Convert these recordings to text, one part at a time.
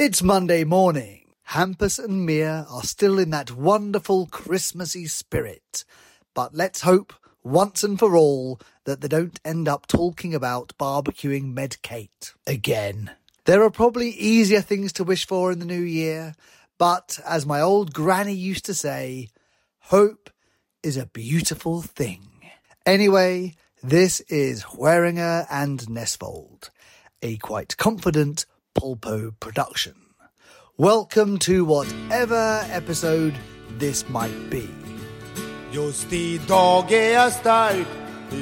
It's Monday morning. Hampus and Mia are still in that wonderful Christmassy spirit. But let's hope, once and for all, that they don't end up talking about barbecuing Med Kate again. There are probably easier things to wish for in the new year, but as my old granny used to say, hope is a beautiful thing. Anyway, this is Hueringer and Nesvold, a quite confident Polpo production. Welcome to whatever episode this might be. Just idag är jag stark,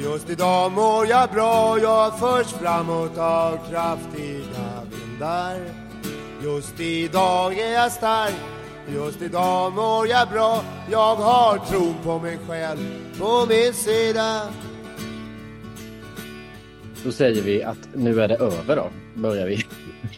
just idag mår jag bra Jag förs framåt av kraftiga vindar Just idag är jag stark, just idag mår jag bra Jag har tron på mig själv på min sida Då säger vi att nu är det över då, börjar vi.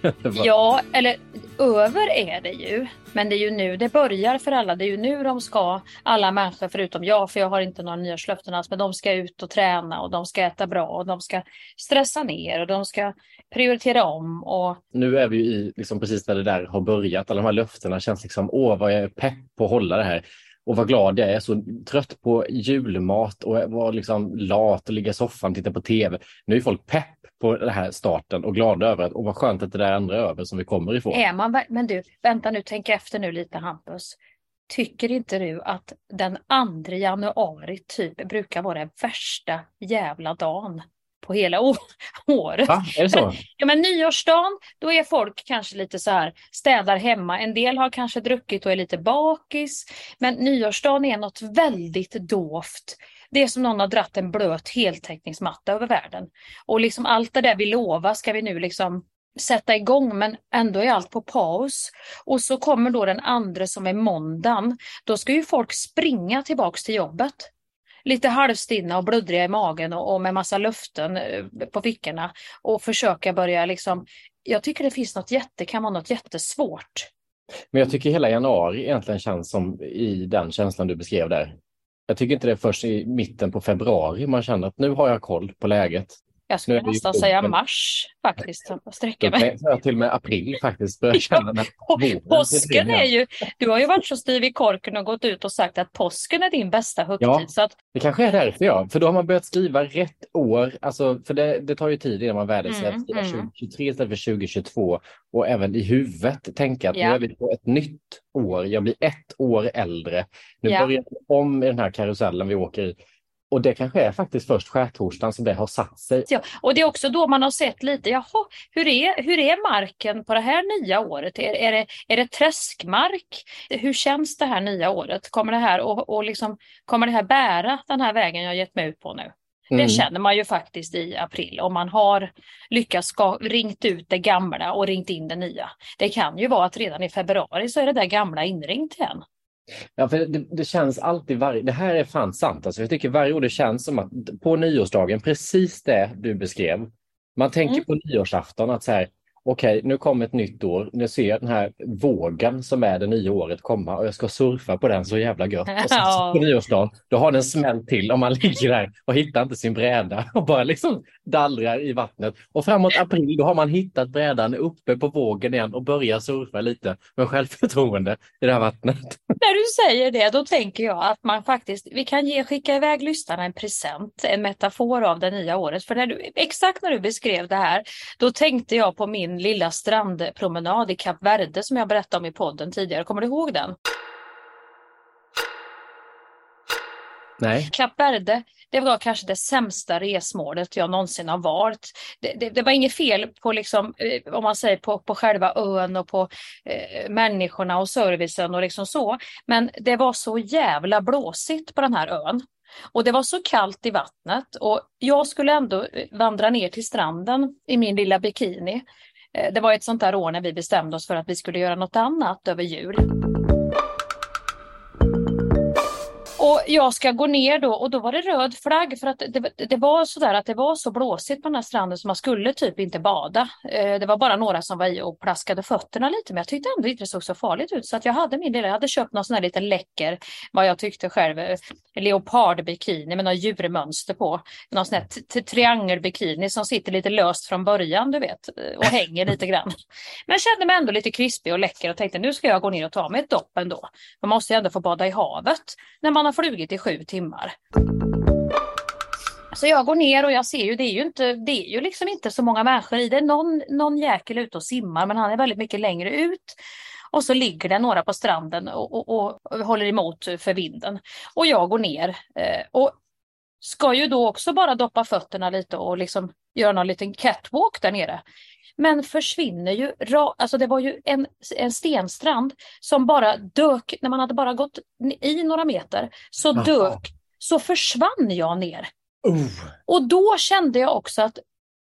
Ja, eller över är det ju. Men det är ju nu det börjar för alla. Det är ju nu de ska, alla människor förutom jag, för jag har inte några nyårslöften alls, men de ska ut och träna och de ska äta bra och de ska stressa ner och de ska prioritera om. Och... Nu är vi ju i liksom precis där det där har börjat. Alla de här löftena känns liksom, åh vad jag är pepp på att hålla det här. Och vad glad jag är, så trött på julmat och var liksom lat och ligga i soffan och titta på tv. Nu är folk pepp på den här starten och glada över att, och vad skönt att det där andra är över som vi kommer ifrån. Är man, men du, vänta nu, tänk efter nu lite Hampus. Tycker inte du att den 2 januari typ brukar vara den värsta jävla dagen på hela å- året? Va? Är det så? Ja, men nyårsdagen, då är folk kanske lite så här, städar hemma. En del har kanske druckit och är lite bakis. Men nyårsdagen är något väldigt dovt. Det är som någon har dratt en blöt heltäckningsmatta över världen. Och liksom allt det där vi lovar ska vi nu liksom sätta igång men ändå är allt på paus. Och så kommer då den andra som är måndagen. Då ska ju folk springa tillbaks till jobbet. Lite halvstinna och bluddriga i magen och, och med massa luften eh, på fickorna och försöka börja liksom. Jag tycker det finns något jätte, kan vara något jättesvårt. Men jag tycker hela januari egentligen känns som i den känslan du beskrev där. Jag tycker inte det är först i mitten på februari man känner att nu har jag koll på läget. Jag skulle ju nästan säga mars faktiskt. Då mig. jag till och med april faktiskt känna Påsken är ju, du har ju varit så styv i korken och gått ut och sagt att påsken är din bästa högtid. Ja. Så att, Det kanske är därför ja, för då har man börjat skriva rätt år, alltså för det, det tar ju tid innan man sig Mm, att skriva mm. 2023 istället för 2022 och även i huvudet tänka att Ja. nu är vi på ett nytt år, jag blir ett år äldre, nu Ja. börjar vi om i den här karusellen vi åker i. Och det kanske är faktiskt först skärtorsdagen som det har satt sig. ja. Och det är också då man har sett lite, jaha, hur är, hur är marken på det här nya året? Är, är, det, är det träskmark? Hur känns det här nya året? Kommer det här, och, och liksom, kommer det här bära den här vägen jag gett mig ut på nu? Mm. Det känner man ju faktiskt i april om man har lyckats ska, ringt ut det gamla och ringt in det nya. Det kan ju vara att redan i februari så är det där gamla inringt igen. Ja, för det, det känns alltid varje... Det här är fan sant. Alltså, jag tycker varje år det känns som att på nyårsdagen, precis det du beskrev. Man tänker Mm. på nyårsafton att så här, okej, nu kommer ett nytt år. Nu ser jag den här vågen som är det nya året komma och jag ska surfa på den så jävla gött. Och sen så på nyårsdagen, då har den smält till och man ligger där och hittar inte sin bräda och bara liksom dallrar i vattnet. Och framåt april, då har man hittat brädan uppe på vågen igen och börjar surfa lite med självförtroende i det här vattnet. När du säger det, då tänker jag att man faktiskt, vi kan ge, skicka iväg lyssnarna en present, en metafor av det nya året. För när du, exakt när du beskrev det här, då tänkte jag på min lilla strandpromenad i Kap Verde som jag berättade om i podden tidigare. Kommer du ihåg den? Nej. Kap Verde, det var kanske det sämsta resmålet jag någonsin har varit. Det, det, det var inget fel på, liksom, eh, om man säger på, på själva ön och på eh, människorna och servicen och liksom så. Men det var så jävla blåsigt på den här ön. Och det var så kallt i vattnet och jag skulle ändå eh, vandra ner till stranden i min lilla bikini. Eh, det var ett sånt där år när vi bestämde oss för att vi skulle göra något annat över jul. Och jag ska gå ner då och då var det röd flagg för att det, det var sådär att det var så blåsigt på den här stranden så man skulle typ inte bada. Eh, det var bara några som var i och plaskade fötterna lite men jag tyckte ändå inte det såg så farligt ut så att jag hade min lilla, jag hade köpt någon sån här liten läcker, vad jag tyckte själv, eh, leopardbikini med något djurmönster på. Någon sån här triangelbikini som sitter lite löst från början du vet eh, och hänger lite grann. Men jag kände mig ändå lite krispig och läcker och tänkte nu ska jag gå ner och ta mig ett dopp ändå. Man måste ju ändå få bada i havet när man har flugit i sju timmar. Så jag går ner och jag ser ju, det är ju inte, det är ju liksom inte så många människor i det. Någon, någon jäkel ute och simmar men han är väldigt mycket längre ut. Och så ligger det några på stranden och, och, och håller emot för vinden. Och jag går ner eh, och ska ju då också bara doppa fötterna lite och liksom göra någon liten catwalk där nere. Men försvinner ju, alltså det var ju en, en stenstrand som bara dök, när man hade bara gått i några meter, så Aha. dök, så försvann jag ner. Uh. Och då kände jag också att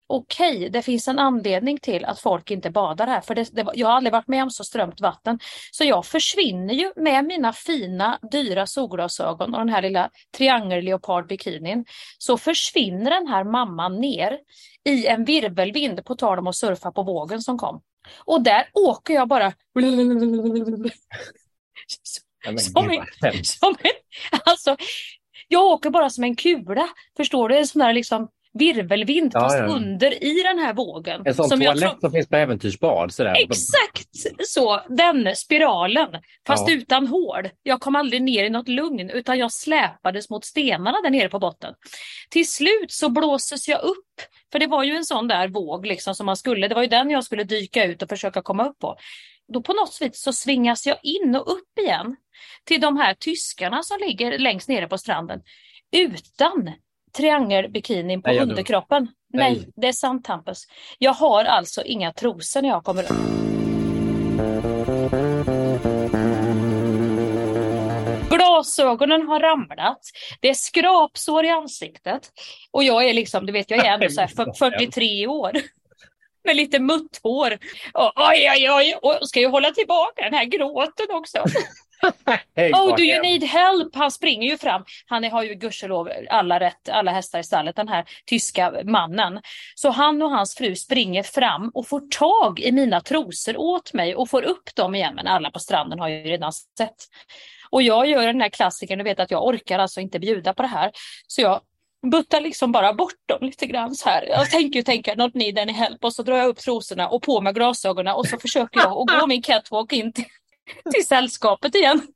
okej, okay, det finns en anledning till att folk inte badar här. För det, det, jag har aldrig varit med om så strömt vatten. Så jag försvinner ju med mina fina, dyra solglasögon och den här lilla triangelleopardbikinin. Så försvinner den här mamman ner i en virvelvind, på tal om att surfa på vågen som kom. Och där åker jag bara... Som en, som en, alltså, jag åker bara som en kula, förstår du? En sån där liksom virvelvind ja, fast ja. under i den här vågen. En sån som toalett tror... som finns på äventyrsbad. Sådär. Exakt så, den spiralen. Fast ja. utan hål. Jag kom aldrig ner i något lugn utan jag släpades mot stenarna där nere på botten. Till slut så blåses jag upp. För det var ju en sån där våg liksom som man skulle. Det var ju den jag skulle dyka ut och försöka komma upp på. Då på något vis så svingas jag in och upp igen till de här tyskarna som ligger längst nere på stranden utan triangelbikinin på Nej, underkroppen. Nej. Nej, det är sant Hampus. Jag har alltså inga trosor när jag kommer upp. Glasögonen har ramlat. Det är skrapsår i ansiktet. Och jag är liksom, du vet, jag är ändå så 43 år. Med lite mutt hår. oj, oj, oj. Och ska ju hålla tillbaka den här gråten också. Oh, do you need help? Han springer ju fram. Han har ju gudskelov alla rätt, alla hästar i stallet, den här tyska mannen. Så han och hans fru springer fram och får tag i mina trosor åt mig och får upp dem igen. Men alla på stranden har ju redan sett. Och jag gör den här klassikern, du vet att jag orkar alltså inte bjuda på det här. Så jag buttar liksom bara bort dem lite grann så här. Jag tänker ju tänka not need any help och så drar jag upp trosorna och på med glasögonen och så försöker jag att gå min catwalk in till till sällskapet igen.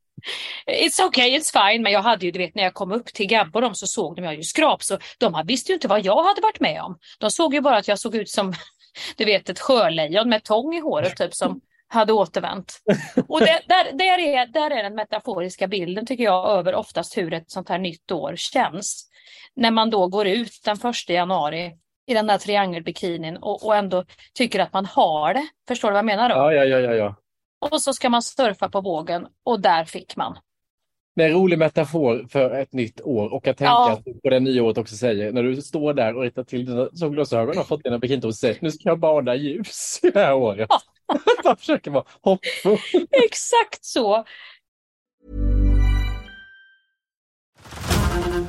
It's okay, it's fine. Men jag hade ju, du vet när jag kom upp till Gabbe och dem så såg de jag ju skrap så de visste ju inte vad jag hade varit med om. De såg ju bara att jag såg ut som, du vet ett sjölejon med tång i håret typ som hade återvänt. Och det, där, där, är, där är den metaforiska bilden tycker jag över oftast hur ett sånt här nytt år känns. När man då går ut den första januari i den där triangelbikinin och, och ändå tycker att man har det. Förstår du vad jag menar då? Ja, ja, ja, ja. Och så ska man surfa på vågen och där fick man. Det är en rolig metafor för ett nytt år och att tänka ja. på det nya året också säger när du står där och rättar till dina solglasögon och fått dina bikini och säger nu ska jag bada ljus i det här året. Ja. Man försöker vara hoppfull. Exakt så.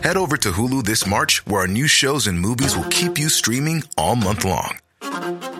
Head over to Hulu this March where our new shows and movies will keep you streaming all month long.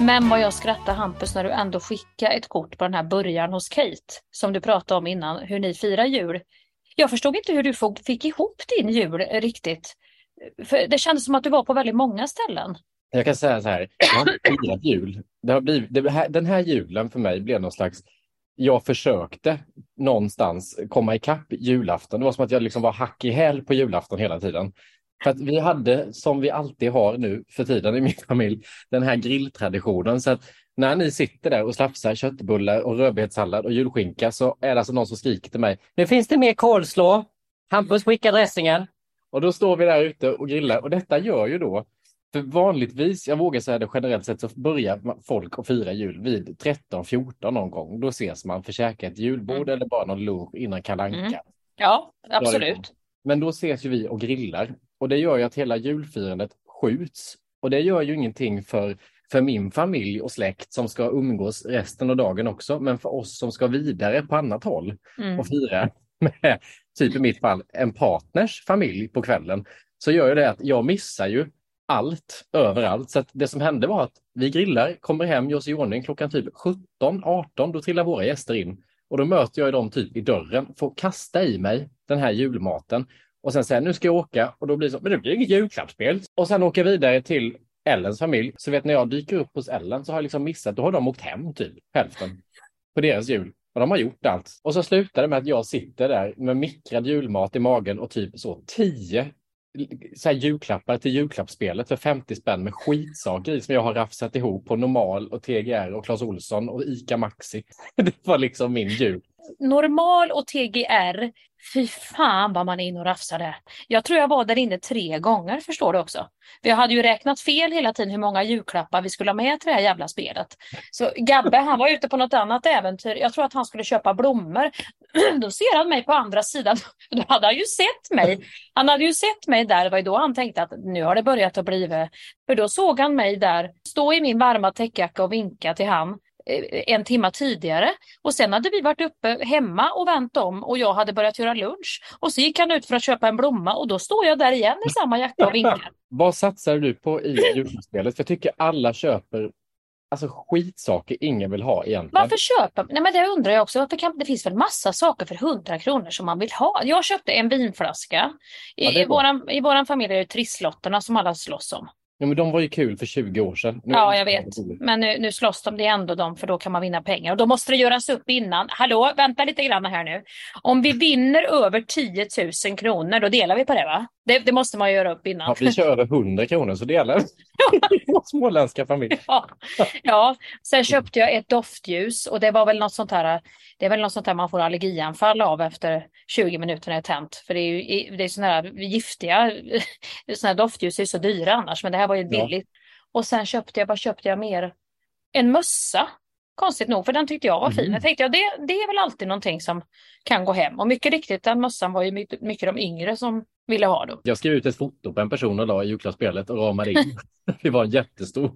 Men vad jag skrattar Hampus när du ändå skickar ett kort på den här början hos Kate som du pratade om innan, hur ni firar jul. Jag förstod inte hur du fick ihop din jul riktigt. För det kändes som att du var på väldigt många ställen. Jag kan säga så här, jag har inte firat jul. Det har blivit, det här, den här julen för mig blev någon slags jag försökte någonstans komma ikapp julafton. Det var som att jag liksom var hack i häl på julafton hela tiden. För att vi hade, som vi alltid har nu för tiden i min familj, den här grilltraditionen. Så att när ni sitter där och slafsar köttbullar och rödbetssallad och julskinka så är det alltså någon som skriker till mig. Nu finns det mer kolslå. Hampus skicka dressingen. Och då står vi där ute och grillar och detta gör ju då för vanligtvis, jag vågar säga det generellt sett, så börjar folk att fira jul vid 13-14 någon gång. Då ses man för käka ett julbord mm. eller bara någon lunch innan kalanka. Mm. Ja, absolut. Men då ses ju vi och grillar och det gör ju att hela julfirandet skjuts. Och det gör ju ingenting för, för min familj och släkt som ska umgås resten av dagen också, men för oss som ska vidare på annat håll mm. och fira med, typ i mitt fall, en partners familj på kvällen, så gör ju det att jag missar ju allt överallt. Så det som hände var att vi grillar, kommer hem, gör oss i ordning klockan typ 17, 18, då trillar våra gäster in. Och då möter jag dem typ i dörren, får kasta i mig den här julmaten och sen säger nu ska jag åka och då blir det så, men det blir inget julklappsspel. Och sen åka vidare till Ellens familj. Så vet när jag dyker upp hos Ellen så har jag liksom missat, då har de åkt hem typ hälften på deras jul. Och de har gjort allt. Och så slutar det med att jag sitter där med mikrad julmat i magen och typ så tio så här julklappar till julklappsspelet för 50 spänn med skitsaker i som jag har rafsat ihop på Normal och TGR och Clas Olsson och ICA Maxi. Det var liksom min jul. Normal och TGR, fy fan vad man är inne och rafsar där. Jag tror jag var där inne tre gånger förstår du också. Vi hade ju räknat fel hela tiden hur många julklappar vi skulle ha med till det här jävla spelet. Så Gabbe han var ute på något annat äventyr. Jag tror att han skulle köpa blommor. Då ser han mig på andra sidan. Då hade han ju sett mig. Han hade ju sett mig där. Det var ju då han tänkte att nu har det börjat att bli... För då såg han mig där stå i min varma täckjacka och vinka till han en timma tidigare. Och sen hade vi varit uppe hemma och vänt om och jag hade börjat göra lunch. Och så gick han ut för att köpa en blomma och då står jag där igen i samma jacka och vinkar. Vad satsar du på i julspelet? För jag tycker alla köper Alltså skitsaker ingen vill ha egentligen. Varför köper Nej men det undrar jag också. Varför kan... Det finns väl massa saker för 100 kronor som man vill ha. Jag köpte en vinflaska. I, ja, i, våran, I våran familj är det trisslotterna som alla slåss om. Ja, men de var ju kul för 20 år sedan. Nu ja, jag vet. Men nu, nu slåss de, det ändå de, för då kan man vinna pengar. Och då måste det göras upp innan. Hallå, vänta lite grann här nu. Om vi vinner över 10 000 kronor, då delar vi på det va? Det, det måste man göra upp innan. Ja, vi kör över 100 kronor så delar vi. Småländska familj. Ja. ja, sen köpte jag ett doftljus och det var väl något sånt här. Det är väl något sånt här man får allergianfall av efter 20 minuter när det är tänt. För det är ju det är såna här giftiga, såna här doftljus är så dyra annars, men det här var ju billigt. Ja. Och sen köpte jag, vad köpte jag mer? En mössa Konstigt nog, för den tyckte jag var fin. Mm. Jag tänkte, ja, det, det är väl alltid någonting som kan gå hem. Och mycket riktigt, den mössan var ju mycket, mycket de yngre som ville ha då. Jag skrev ut ett foto på en person och la i julklappsspelet och ramade in. det var en jättestor.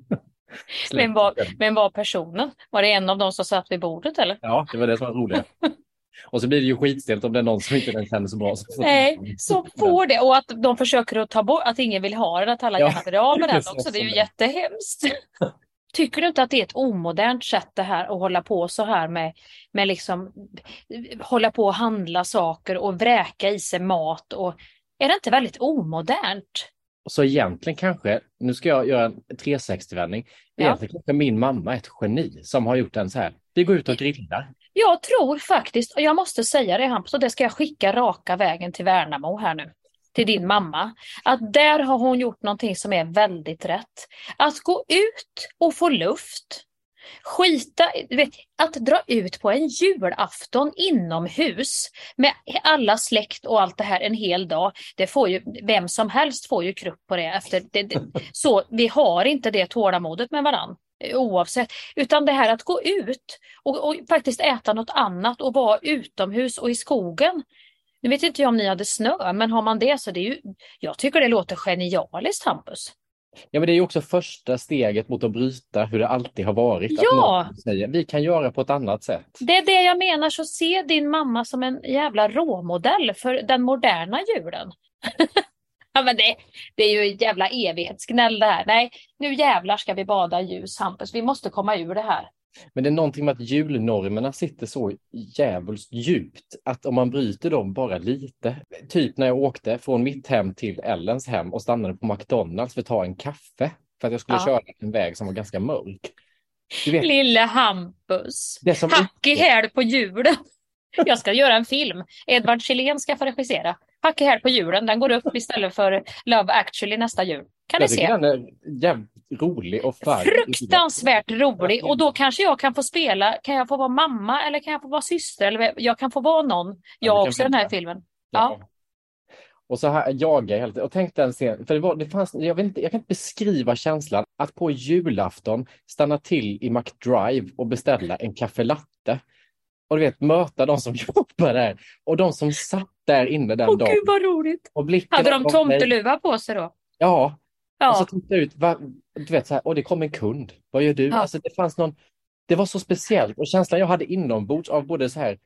Vem var, vem var personen? Var det en av de som satt vid bordet eller? Ja, det var det som var roligt. Och så blir det ju skitstelt om det är någon som inte den känner så bra. Nej, så får det. Och att de försöker att ta bort, att ingen vill ha den, att alla ja, gärna blir av med den också. Det är ju jättehemskt. Tycker du inte att det är ett omodernt sätt det här att hålla på så här med, med liksom hålla på och handla saker och vräka i sig mat och är det inte väldigt omodernt? Så egentligen kanske, nu ska jag göra en 360-vändning, ja. egentligen kanske min mamma är ett geni som har gjort en så här, vi går ut och grillar. Jag tror faktiskt, och jag måste säga det Hampus, och det ska jag skicka raka vägen till Värnamo här nu till din mamma, att där har hon gjort någonting som är väldigt rätt. Att gå ut och få luft. Skita, vet, att dra ut på en julafton inomhus med alla släkt och allt det här en hel dag. Det får ju, vem som helst får ju krupp på det. Efter det, det så vi har inte det tålamodet med varandra oavsett. Utan det här att gå ut och, och, faktiskt äta något annat och vara utomhus och i skogen. Nu vet inte jag om ni hade snö, men har man det så det är ju, jag tycker det låter genialiskt Hampus. Ja, men det är ju också första steget mot att bryta hur det alltid har varit. Ja! Säger, vi kan göra på ett annat sätt. Det är det jag menar, så se din mamma som en jävla råmodell för den moderna julen. Ja, men det, det är ju jävla evighetsgnäll det här. Nej, nu jävlar ska vi bada ljus, Hampus. Vi måste komma ur det här. Men det är någonting med att julnormerna sitter så jävligt djupt att om man bryter dem bara lite, typ när jag åkte från mitt hem till Ellens hem och stannade på McDonalds för att ta en kaffe för att jag skulle Ja. köra en väg som var ganska mörk. Lille Hampus. Hack i häl på hjulen. Jag ska göra en film. Edvard Kjellén ska få regissera. Hack i häl på hjulen. Den går upp istället för Love actually nästa jul. Kan ni jag tycker se? den är jävligt rolig och farlig. Fruktansvärt rolig. Och då kanske jag kan få spela. Kan jag få vara mamma eller kan jag få vara syster? Eller jag kan få vara någon. Jag kan också i den här filmen. Ja. Ja. Och så här jagar jag. Och tänk den scenen, för det, var, det fanns, jag, vet inte, jag kan inte beskriva känslan att på julafton stanna till i McDrive och beställa en kaffe latte. Och du vet, möta de som jobbar där och de som satt där inne den Åh dagen. gud vad roligt. Och Hade de tomteluva på sig då? Ja, och så Ja. tittade jag ut, va, du vet så här, och det kom en kund. Vad gör du? Ja. Alltså det fanns någon, det var så speciellt och känslan jag hade inombords av både så här,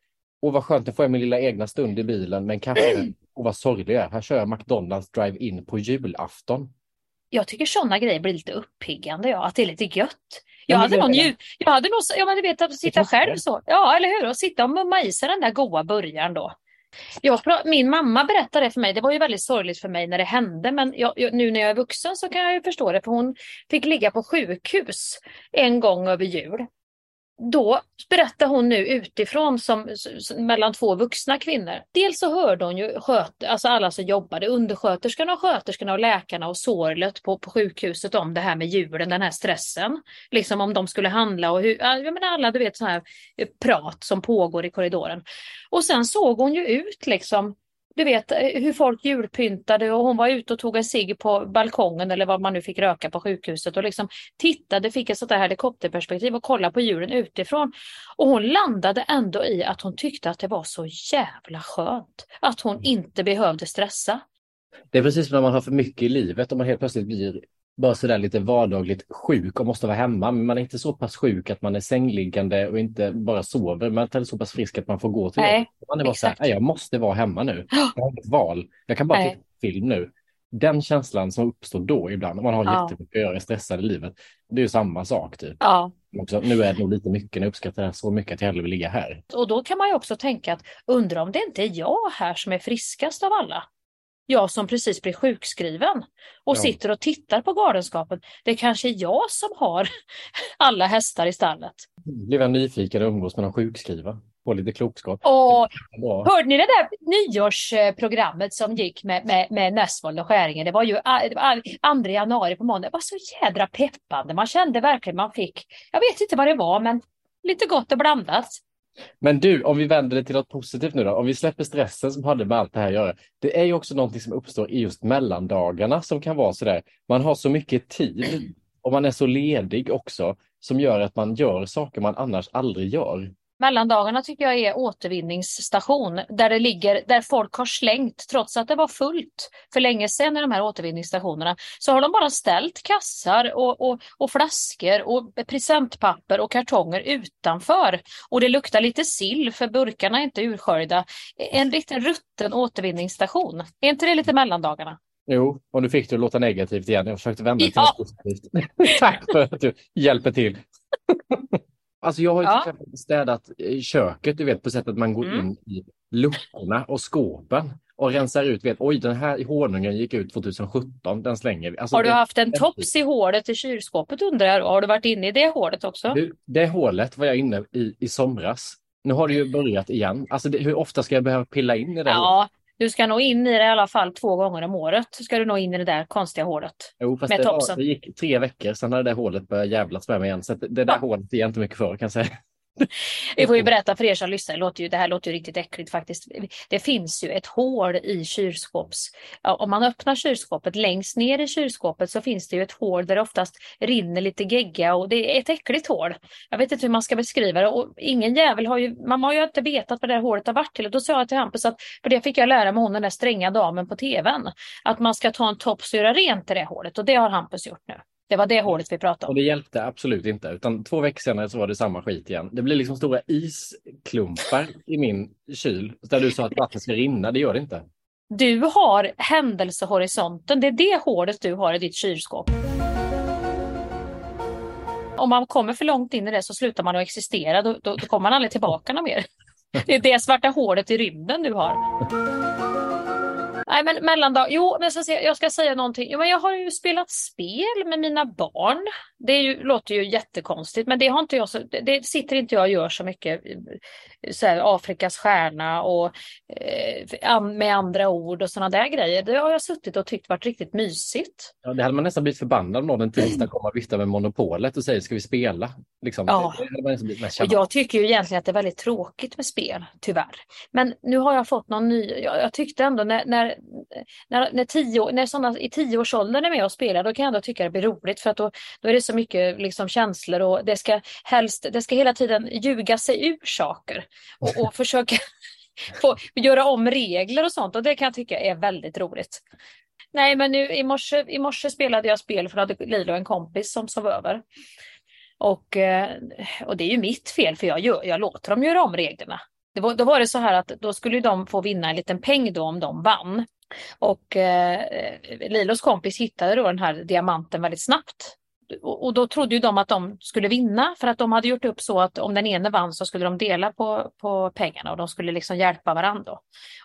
och vad skönt, nu får jag min lilla egna stund i bilen med en kaffe. Och vad sorglig jag är, här kör jag McDonalds drive-in på julafton. Jag tycker sådana grejer blir lite uppiggande, ja. Att det är lite gött. Jag hade nog nju- jag hade nog, ja men du vet att sitta själv så. Ja, eller hur? Och sitta och mumma i sig den där goa burgaren då. Jag, min mamma berättade det för mig, det var ju väldigt sorgligt för mig när det hände, men jag, jag, nu när jag är vuxen så kan jag ju förstå det, för hon fick ligga på sjukhus en gång över jul. Då berättar hon nu utifrån som, som, mellan två vuxna kvinnor. Dels så hörde hon ju sköt, alltså alla som jobbade, undersköterskorna och sköterskorna och läkarna och sorlet på, på sjukhuset om det här med julen, den här stressen. Liksom om de skulle handla och hur, jag menar alla du vet sådana här eh, prat som pågår i korridoren. Och sen såg hon ju ut liksom du vet eh, hur folk julpyntade och hon var ute och tog en cigg på balkongen eller vad man nu fick röka på sjukhuset och liksom tittade, fick ett sånt där helikopterperspektiv och kollade på julen utifrån. Och hon landade ändå i att hon tyckte att det var så jävla skönt. Att hon inte behövde stressa. Det är precis som när man har för mycket i livet och man helt plötsligt blir bara sådär lite vardagligt sjuk och måste vara hemma. Men man är inte så pass sjuk att man är sängliggande och inte bara sover. Man är så pass frisk att man får gå till Nej, jobbet. Man är bara. "Nej, jag måste vara hemma nu. Jag har inget val. Jag kan bara Nej. titta på film nu. Den känslan som uppstår då ibland, om man har Ja. jättemycket att göra, stressad i livet. Det är ju samma sak typ. Ja, Också, nu är det nog lite mycket, jag uppskattar här så mycket att jag hellre vill ligga här. och då kan man ju också tänka att undra om det inte är jag här som är friskast av alla. Jag som precis blir sjukskriven och Ja. sitter och tittar på galenskapen. Det är kanske är jag som har alla hästar i stallet. Blev jag nyfiken och umgås med någon sjukskriva. Få lite klokskap. Och hörde ni det där nyårsprogrammet som gick med, med, med Näsvold och Skäringen? Det var ju a- det var 2 januari på måndag. Det var så jädra peppande. Man kände verkligen man fick, jag vet inte vad det var, men lite gott och blandat. Men du, om vi vänder det till något positivt nu då. Om vi släpper stressen som hade med allt det här att göra. Det är ju också någonting som uppstår i just mellandagarna som kan vara sådär. Man har så mycket tid och man är så ledig också som gör att man gör saker man annars aldrig gör. Mellandagarna tycker jag är återvinningsstation där det ligger, där folk har slängt, trots att det var fullt för länge sedan i de här återvinningsstationerna, så har de bara ställt kassar och, och, och flaskor och presentpapper och kartonger utanför. Och det luktar lite sill för burkarna är inte ursköljda. En liten rutten återvinningsstation. Är inte det lite mellandagarna? Jo, och nu fick du låta negativt igen. Jag försökte vända det till Ja. något positivt. Tack för att du hjälper till. Alltså jag har ju Ja. till exempel städat eh, köket, du vet på sättet att man går Mm. in i luckorna och skåpen och rensar ut, vet, oj den här honungen gick ut 2017, den slänger vi. Alltså, Har du det, haft en tops i hålet i kylskåpet undrar jag? Har du varit inne i det hålet också? du, det hålet var jag inne i i somras. Nu har det ju börjat igen. Alltså det, hur ofta ska jag behöva pilla in i det? hålet? Du ska nog in i det i alla fall två gånger om året. Ska du nog in i det där konstiga hålet. Jo, fast med det, var, det gick tre veckor, sen hade det hålet börjat jävlas med mig igen. Så att det där Ja. hålet är jag inte mycket för kan jag säga. Vi får ju berätta för er som lyssnar, det, låter ju, det här låter ju riktigt äckligt faktiskt. Det finns ju ett hål i kylskåps... Om man öppnar kylskåpet, längst ner i kylskåpet så finns det ju ett hål där det oftast rinner lite gegga och det är ett äckligt hål. Jag vet inte hur man ska beskriva det och ingen jävel har ju, man har ju inte vetat vad det här hålet har varit till. Och då sa jag till Hampus att, för det fick jag lära mig hon den där stränga damen på tvn, att man ska ta en tops och göra rent i det hålet och det har Hampus gjort nu. Det var det hålet vi pratade Och om. det hjälpte absolut inte, utan två veckor senare så var det samma skit igen. Det blir liksom stora isklumpar i min kyl, där du sa att vattnet ska rinna, det gör det inte. Du har händelsehorisonten, det är det hålet du har i ditt kylskåp. Om man kommer för långt in i det så slutar man att existera, då, då, då kommer man aldrig tillbaka någon mer. Det är det svarta hålet i rymden du har. Nej, men mellandag. Jo, men jag ska, jag ska säga någonting. Jo, men jag har ju spelat spel med mina barn. Det ju, låter ju jättekonstigt, men det har inte jag så, det, sitter inte jag och gör så mycket. Så här, Afrikas stjärna och eh, med andra ord och sådana där grejer. Det har jag suttit och tyckt varit riktigt mysigt. Ja, det hade man nästan blivit förbannad om någon tisdag kommer och viftar med monopolet och säger ska vi spela? Liksom, Ja. Och jag tycker ju egentligen att det är väldigt tråkigt med spel, tyvärr. Men nu har jag fått någon ny, jag, jag tyckte ändå när, när, när, när, tio, när sådana i tioårsåldern är med och spelar, då kan jag ändå tycka det blir roligt för att då, då är det så mycket liksom känslor och det ska helst, det ska hela tiden ljuga sig ur saker och, och försöka få, göra om regler och sånt och det kan jag tycka är väldigt roligt. Nej, men nu i morse, i morse spelade jag spel för att Lilo en kompis som sov över. Och, eh, och det är ju mitt fel för jag, gör, jag låter dem göra om reglerna. Det var, då var det så här att då skulle de få vinna en liten peng då om de vann. Och eh, Lilos kompis hittade då den här diamanten väldigt snabbt. Och, då trodde ju de att de skulle vinna för att de hade gjort upp så att om den ene vann så skulle de dela på, på pengarna och de skulle liksom hjälpa varandra.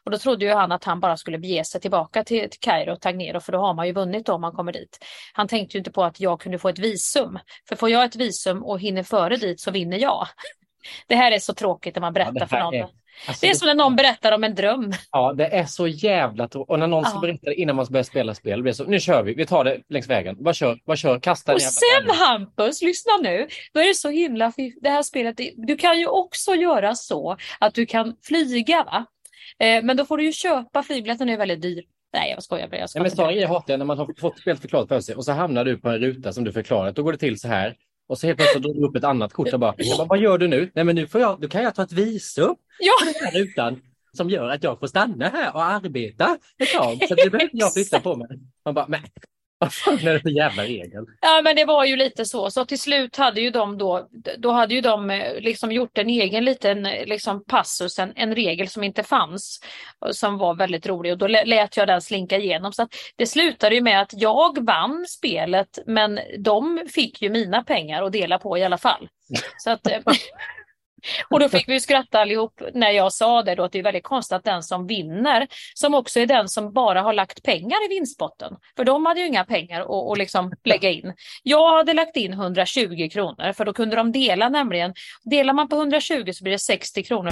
Och då trodde ju han att han bara skulle bege sig tillbaka till, till Kairo och Tagnero för då har man ju vunnit om man kommer dit. Han tänkte ju inte på att jag kunde få ett visum. För får jag ett visum och hinner före dit så vinner jag. Det här är så tråkigt när man berättar det för någon. är- Alltså, Det är som när någon berättar om en dröm. Ja, det är så jävla tråkigt. Och när någon ska Ja. berätta det innan man börjar spela spel, det blir så, nu kör vi, vi tar det längs vägen. Vad kör, vad kör, kasta Och sen. Hampus, lyssna nu. Då är det så himla det här spelet. Du kan ju också göra så att du kan flyga va? Eh, men då får du ju köpa flygbiljetten är väldigt dyr. Nej jag skojar bara. Jag ska Ja, men sådana grejer hatar jag när man har fått spelet förklarat för sig och så hamnar du på en ruta som du förklarat. Då går det till så här. Och så helt plötsligt drar du upp ett annat kort och bara, bara, vad gör du nu? Nej men nu får jag, då kan jag ta ett visum Ja, på den här rutan som gör att jag får stanna här och arbeta ett tag. Så det behöver jag flytta på mig. Man bara, men vad fan är det för jävla regel? Ja, men det var ju lite så. Så till slut hade ju de då, då hade ju de eh, liksom gjort en egen liten eh, liksom passus, en, en regel som inte fanns, och som var väldigt rolig och då lä- lät jag den slinka igenom. Så att det slutade ju med att jag vann spelet, men de fick ju mina pengar att dela på i alla fall. Så att, eh, och då fick vi skratta allihop när jag sa det då att det är väldigt konstigt att den som vinner, som också är den som bara har lagt pengar i vinstpotten, för de hade ju inga pengar att, att liksom lägga in. Jag hade lagt in 120 kronor för då kunde de dela nämligen. Delar man på 120 så blir det 60 kronor.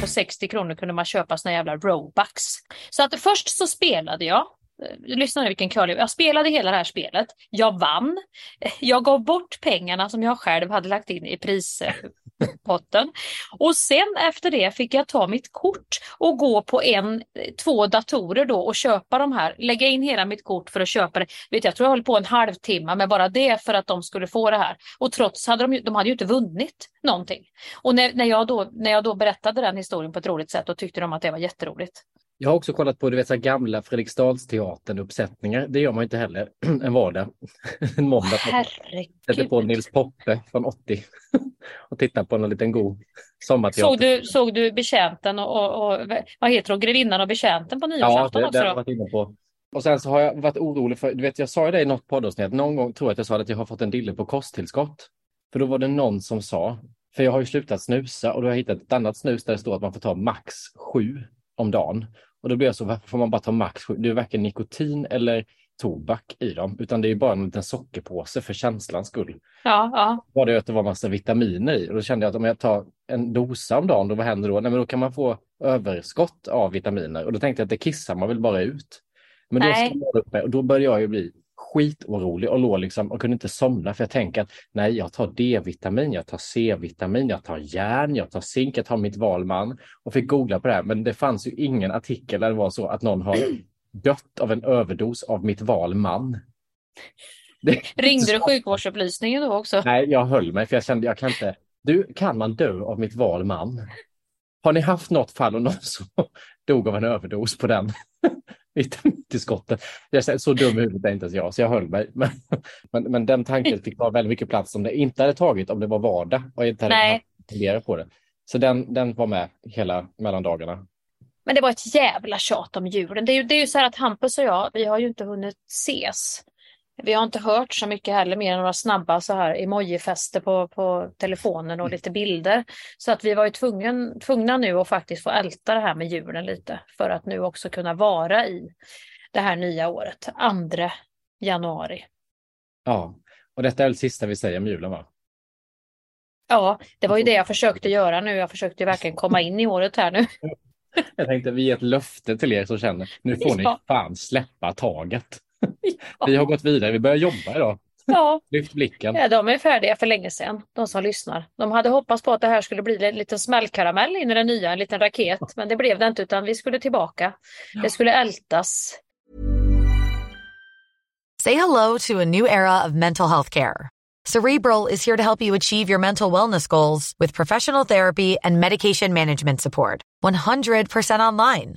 För 60 kronor kunde man köpa såna jävla Robux. Så att först så spelade jag. Eh, lyssna nu vilken curling. Jag spelade hela det här spelet. Jag vann. Jag gav bort pengarna som jag själv hade lagt in i prispotten. Eh, och sen efter det fick jag ta mitt kort och gå på en, eh, två datorer då och köpa de här. Lägga in hela mitt kort för att köpa det. Vet jag tror jag höll på en halvtimme med bara det för att de skulle få det här. Och trots hade de, de hade ju inte vunnit någonting. Och när, när, jag då, när jag då berättade den historien på ett roligt sätt, då tyckte de att det var jätteroligt. Jag har också kollat på du vet, så gamla Fredriksdalsteatern-uppsättningar. Det gör man inte heller en vardag. en måndag. Sätter på Herregud. Nils Poppe från 80 och tittar på en liten god sommarteater. Såg du, såg du betjänten och, och, och vad heter det, grevinnan och betjänten på Ja, nyårsafton det, också? det har jag varit inne på. Och sen så har jag varit orolig för, du vet jag sa ju det i något poddavsnitt, någon gång tror jag att jag sa att jag har fått en dille på kosttillskott. För då var det någon som sa, för jag har ju slutat snusa och då har jag hittat ett annat snus där det står att man får ta max sju om dagen. Och då blir jag så, varför får man bara ta max sju? Det är varken nikotin eller tobak i dem, utan det är bara en liten sockerpåse för känslans skull. Ja, ja. Var det att det var massa vitaminer i och då kände jag att om jag tar en dosa om dagen, då vad händer då? Nej, men då kan man få överskott av vitaminer och då tänkte jag att det kissar man väl bara ut. Men då jag upp mig och då började jag ju bli skitorolig och låg liksom och kunde inte somna för jag tänker att nej, jag tar D-vitamin, jag tar C-vitamin, jag tar järn, jag tar zink, jag tar mitt valman och fick googla på det här. Men det fanns ju ingen artikel där det var så att någon har dött av en överdos av mitt valman. Det- Ringde du sjukvårdsupplysningen då också? Nej, jag höll mig för jag kände jag kan inte. Du, kan man dö av mitt val man? Har ni haft något fall och någon som dog av en överdos på den Jag är så dum i huvudet är inte ens jag, så jag höll mig. Men, men, men den tanken fick ta väldigt mycket plats som det inte hade tagit om det var vardag och inte hade Nej. haft fundera på det. Så den, den var med hela mellandagarna. Men det var ett jävla tjat om julen. Det är ju, det är ju så här att Hampus och jag, vi har ju inte hunnit ses. Vi har inte hört så mycket heller, mer än några snabba så här emojifester på, på telefonen och lite bilder. Så att vi var ju tvungen, tvungna nu att faktiskt få älta det här med julen lite för att nu också kunna vara i det här nya året, 2 januari. Ja, och detta är väl sista vi säger om julen va? Ja, det var ju det jag försökte göra nu. Jag försökte verkligen komma in i året här nu. Jag tänkte vi ger ett löfte till er som känner, nu får ni Ja. fan släppa taget. Vi har gått vidare, vi börjar jobba idag. Ja, Lyft blicken. ja, de är färdiga för länge sedan, de som lyssnar. De hade hoppats på att det här skulle bli en liten smällkaramell in i den nya, en liten raket. Men det blev det inte, utan vi skulle tillbaka. Det skulle ältas. Say hello to a new era of mental health care. Cerebral is here to help you achieve your mental wellness goals with professional therapy and medication management support. 100% online.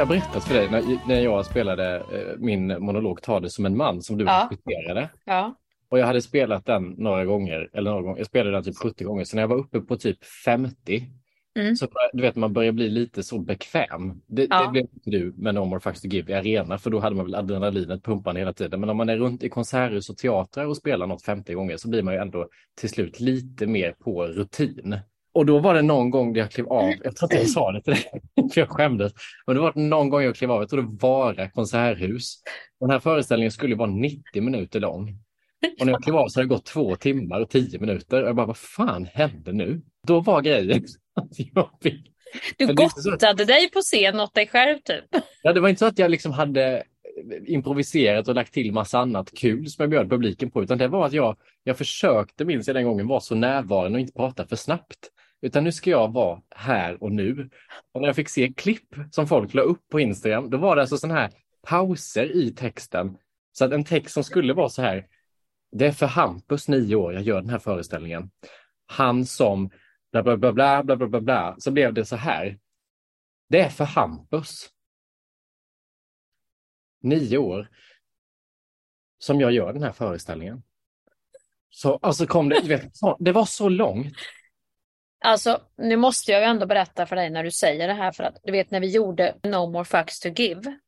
Jag berättat för dig när, när jag spelade eh, min monolog Ta det som en man som du Ja. regisserade? Ja. Och jag hade spelat den några gånger, eller några gånger, jag spelade den typ 70 gånger, så när jag var uppe på typ 50, Mm. så du vet man börjar bli lite så bekväm. Det, Ja. det blev inte du med No More Fucks to Give i arena, för då hade man väl adrenalinet pumpande hela tiden. Men om man är runt i konserthus och teatrar och spelar något 50 gånger så blir man ju ändå till slut lite mer på rutin. Och då var det någon gång där jag klev av, jag tror inte jag sa det till dig, för jag skämdes, men det var någon gång jag klev av, jag tror det var konserthus. Den här föreställningen skulle vara 90 minuter lång. Och när jag klev av så hade det gått två timmar och tio minuter. Och jag bara, vad fan hände nu? Då var grejen att jag fick... Du gottade dig på scen åt dig själv typ. Ja, det var inte så att jag liksom hade improviserat och lagt till massa annat kul som jag bjöd publiken på, utan det var att jag, jag försökte, minns jag den gången, vara så närvarande och inte prata för snabbt. Utan nu ska jag vara här och nu. Och när jag fick se klipp som folk la upp på Instagram, då var det alltså sådana här pauser i texten. Så att en text som skulle vara så här, det är för Hampus, nio år, jag gör den här föreställningen. Han som bla bla bla bla bla bla bla, så blev det så här. Det är för Hampus nio år som jag gör den här föreställningen. Så alltså kom det, vet, det var så långt. Alltså, nu måste jag ju ändå berätta för dig när du säger det här, för att du vet när vi gjorde No More Fucks to Give,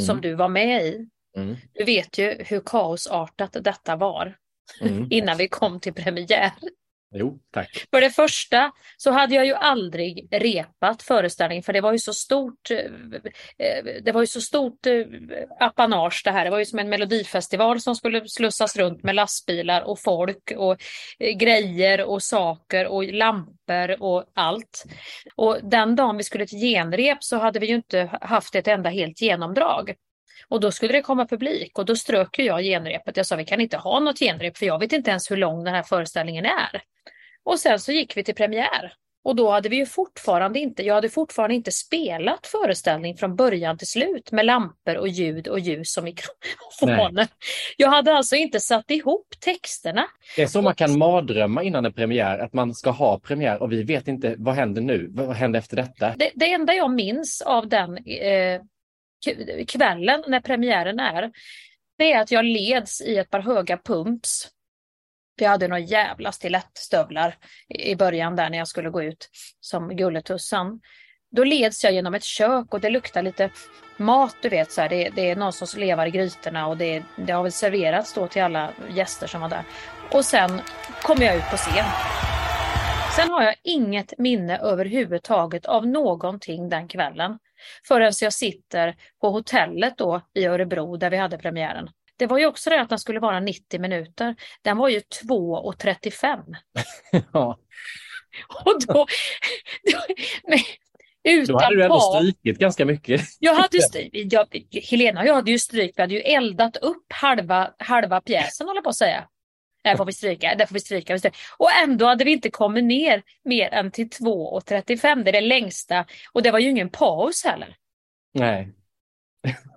som du var med i, Mm, du vet ju hur kaosartat detta var mm. innan vi kom till premiär. Jo, tack. För det första så hade jag ju aldrig repat föreställningen för det var ju så stort. Eh, eh, det var ju så stort eh, apanage det här. Det var ju som en melodifestival som skulle slussas runt med lastbilar och folk och grejer och saker och lampor och allt. Och den dagen vi skulle till genrep så hade vi ju inte haft ett enda helt genomdrag. Och då skulle det komma publik och då strök jag genrepet. Jag sa vi kan inte ha något genrep för jag vet inte ens hur lång den här föreställningen är. Och sen så gick vi till premiär. Och då hade vi ju fortfarande inte, jag hade fortfarande inte spelat föreställning från början till slut med lampor och ljud och ljus och mikrofoner. Jag hade alltså inte satt ihop texterna. Det är så man kan mardrömma innan en premiär, att man ska ha premiär och vi vet inte vad händer nu, vad händer efter detta? Det, det enda jag minns av den eh, kvällen när premiären är, det är att jag leds i ett par höga pumps. För jag hade några jävla stilettstövlar i i början där när jag skulle gå ut som Gulletussan. Då leds jag genom ett kök och det luktar lite mat, du vet. Så här, det, det är någon som levar i grytorna och det, det har väl serverats då till alla gäster som var där. Och sen kommer jag ut på scen. Sen har jag inget minne överhuvudtaget av någonting den kvällen. Förrän jag sitter på hotellet då i Örebro där vi hade premiären. Det var ju också det att den skulle vara 90 minuter. Den var ju 2.35. Ja. Och då... då men, utan Då hade du ändå strykit ganska mycket. Jag hade jag, Helena och jag hade ju stryk, vi hade ju eldat upp halva, halva pjäsen håller på att säga. Där får vi stryka, där får vi stryka. vi stryka. Och ändå hade vi inte kommit ner mer än till 2.35, det är det längsta. Och det var ju ingen paus heller. Nej.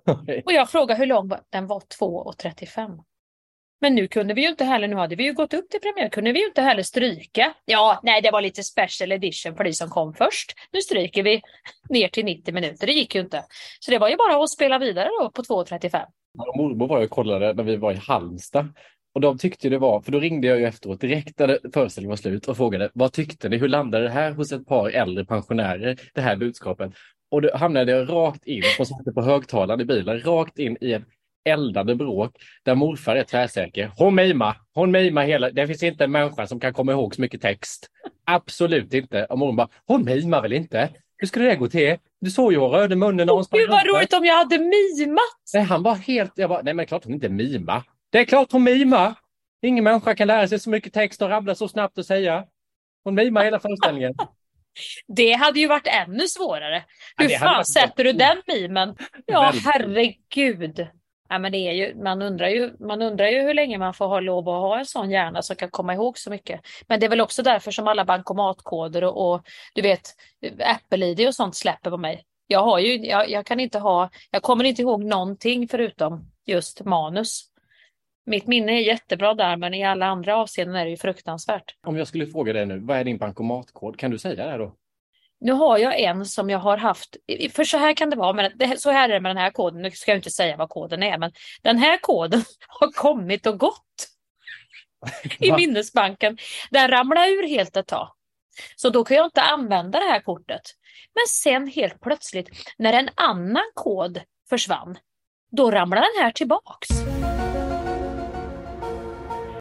Och jag frågade hur lång var den var 2.35. Men nu kunde vi ju inte heller, nu hade vi ju gått upp till premiär, kunde vi ju inte heller stryka. Ja, nej det var lite special edition för de som kom först. Nu stryker vi ner till 90 minuter, det gick ju inte. Så det var ju bara att spela vidare då på 2.35. Och Mormor var jag och kollade när vi var i Halmstad. Och de tyckte det var, för då ringde jag ju efteråt direkt när föreställningen var slut och frågade vad tyckte ni, hur landade det här hos ett par äldre pensionärer, det här budskapet? Och då hamnade jag rakt in, och satte på högtalaren i bilen, rakt in i ett eldande bråk där morfar är tvärsäker. Hon mimar, hon mimar hela, det finns inte en människa som kan komma ihåg så mycket text. Absolut inte. Och mormor bara, hon mimar väl inte? Hur skulle det gå till? Du såg ju hon rörde munnen Gud vad roligt om jag hade mimat! Nej, han var helt, jag bara, nej men klart hon inte mimar. Det är klart hon mimar. Ingen människa kan lära sig så mycket text och rabbla så snabbt och säga. Hon mimar hela föreställningen. Det hade ju varit ännu svårare. Ja, Hur hade fan sätter du den mimen? Ja, herregud. Ja, men det är ju, man, undrar ju, man undrar ju hur länge man får ha lov att ha en sån hjärna som kan komma ihåg så mycket. Men det är väl också därför som alla bankomatkoder och, och du vet Apple-ID och sånt släpper på mig. Jag, har ju, jag, jag kan inte ha, jag kommer inte ihåg någonting förutom just manus. Mitt minne är jättebra där, men i alla andra avseenden är det ju fruktansvärt. Om jag skulle fråga dig nu, vad är din bankomatkod? Kan du säga det då? Nu har jag en som jag har haft, för så här kan det vara, men det, så här är det med den här koden, nu ska jag inte säga vad koden är, men den här koden har kommit och gått i minnesbanken. Den ramlade ur helt ett tag. Så då kan jag inte använda det här kortet. Men sen helt plötsligt, när en annan kod försvann, då ramlade den här tillbaks.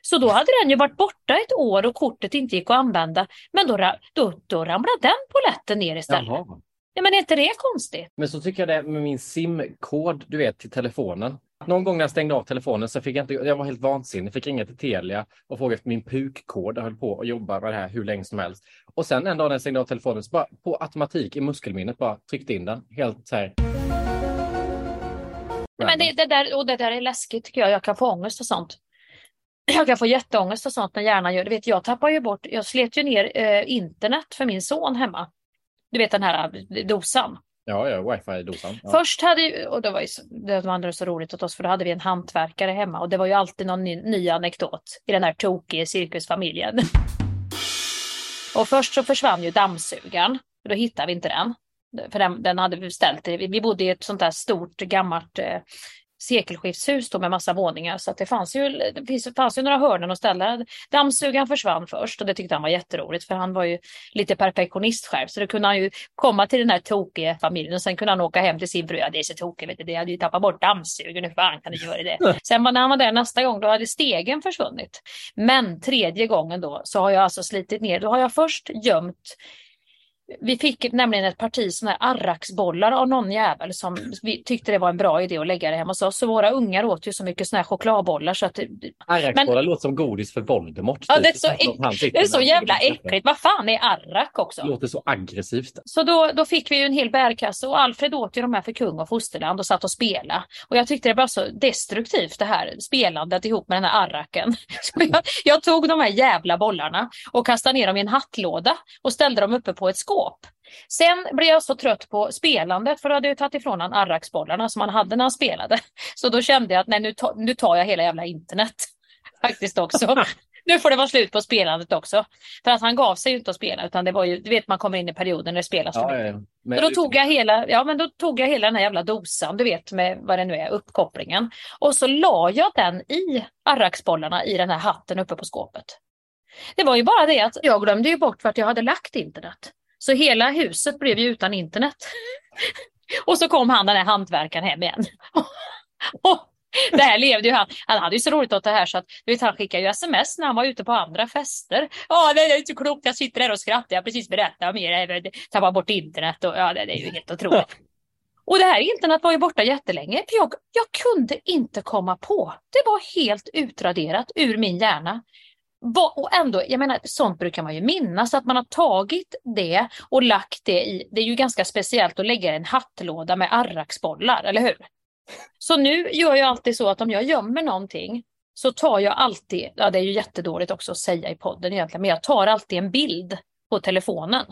Så då hade den ju varit borta ett år och kortet inte gick att använda. Men då, då, då ramlade den poletten ner istället. Jaha. Ja, men är inte det konstigt? Men så tycker jag det med min simkod, du vet, till telefonen. Någon gång när jag stängde av telefonen så fick jag inte, jag var helt vansinnig, fick ringa till Telia och fråga efter min PUK-kod. Jag höll på att jobba med det här hur länge som helst. Och sen en dag när jag stängde av telefonen så bara på automatik i muskelminnet bara tryckte in den. Helt så här. Men det, det, där, och det där är läskigt tycker jag. Jag kan få ångest och sånt. Jag kan få jätteångest och sånt när hjärnan gör det. Vet, jag tappar ju bort, jag slet ju ner eh, internet för min son hemma. Du vet den här eh, dosan. Ja, ja, wifi-dosan. Ja. Först hade ju, och det var ju det var så roligt åt oss för då hade vi en hantverkare hemma och det var ju alltid någon ny, ny anekdot i den här tokiga cirkusfamiljen. Och först så försvann ju dammsugaren, och då hittade vi inte den. För den, den hade vi ställt, vi vi bodde i ett sånt där stort gammalt eh, sekelskiftshus då med massa våningar så att det fanns ju, det fanns ju några hörnen att ställa. Dammsugaren försvann först och det tyckte han var jätteroligt för han var ju lite perfektionist själv så då kunde han ju komma till den här tokiga familjen och sen kunde han åka hem till sin fru. Ja, det är så tokigt, vet du, det hade ju tappat bort dammsugaren, hur fan kan du göra det? Sen när han var där nästa gång då hade stegen försvunnit. Men tredje gången då så har jag alltså slitit ner, då har jag först gömt vi fick nämligen ett parti såna här arraksbollar av någon jävel som vi tyckte det var en bra idé att lägga det hemma hos oss. Så våra ungar åt ju så mycket såna här chokladbollar så att det, Arraksbollar låter som godis för Voldemort. Ja, typ. det är så sitter det är så jävla äckligt. Vad fan är arrak också? Det låter så aggressivt. Så då, då fick vi ju en hel bärkasse och Alfred åt ju de här för kung och fosterland och satt och spelade. Och jag tyckte det var så destruktivt det här spelandet ihop med den här arraken. Så jag, jag tog de här jävla bollarna och kastade ner dem i en hattlåda och ställde dem uppe på ett skåp. Sen blev jag så trött på spelandet för då hade jag tagit ifrån han arraksbollarna som han hade när han spelade. Så då kände jag att nej, nu, ta, nu tar jag hela jävla internet. Faktiskt också. Nu får det vara slut på spelandet också. För att han gav sig ju inte att spela utan det var ju, du vet man kommer in i perioden när det spelas för Ja, mycket. ja, men, Så då tog jag hela, ja men då tog jag hela den här jävla dosan, du vet med vad det nu är, uppkopplingen. Och så la jag den i arraksbollarna i den här hatten uppe på skåpet. Det var ju bara det att jag glömde ju bort vart jag hade lagt internet. Så hela huset blev ju utan internet. Och så kom han den här hantverkaren hem igen. Det här levde ju han. Han hade ju så roligt åt det här så att du vet, han skickade ju sms när han var ute på andra fester. Ja, det är så klokt. Jag sitter där och skrattar. Jag precis berättat om er. Tappa bort internet och ja, det, det är ju helt otroligt. Och det här internet var ju borta jättelänge. För jag, jag kunde inte komma på. Det var helt utraderat ur min hjärna. Och ändå, jag menar, sånt brukar man ju minnas att man har tagit det och lagt det i. Det är ju ganska speciellt att lägga en hattlåda med arraksbollar, eller hur? Så nu gör jag alltid så att om jag gömmer någonting så tar jag alltid, ja det är ju jättedåligt också att säga i podden egentligen, men jag tar alltid en bild på telefonen.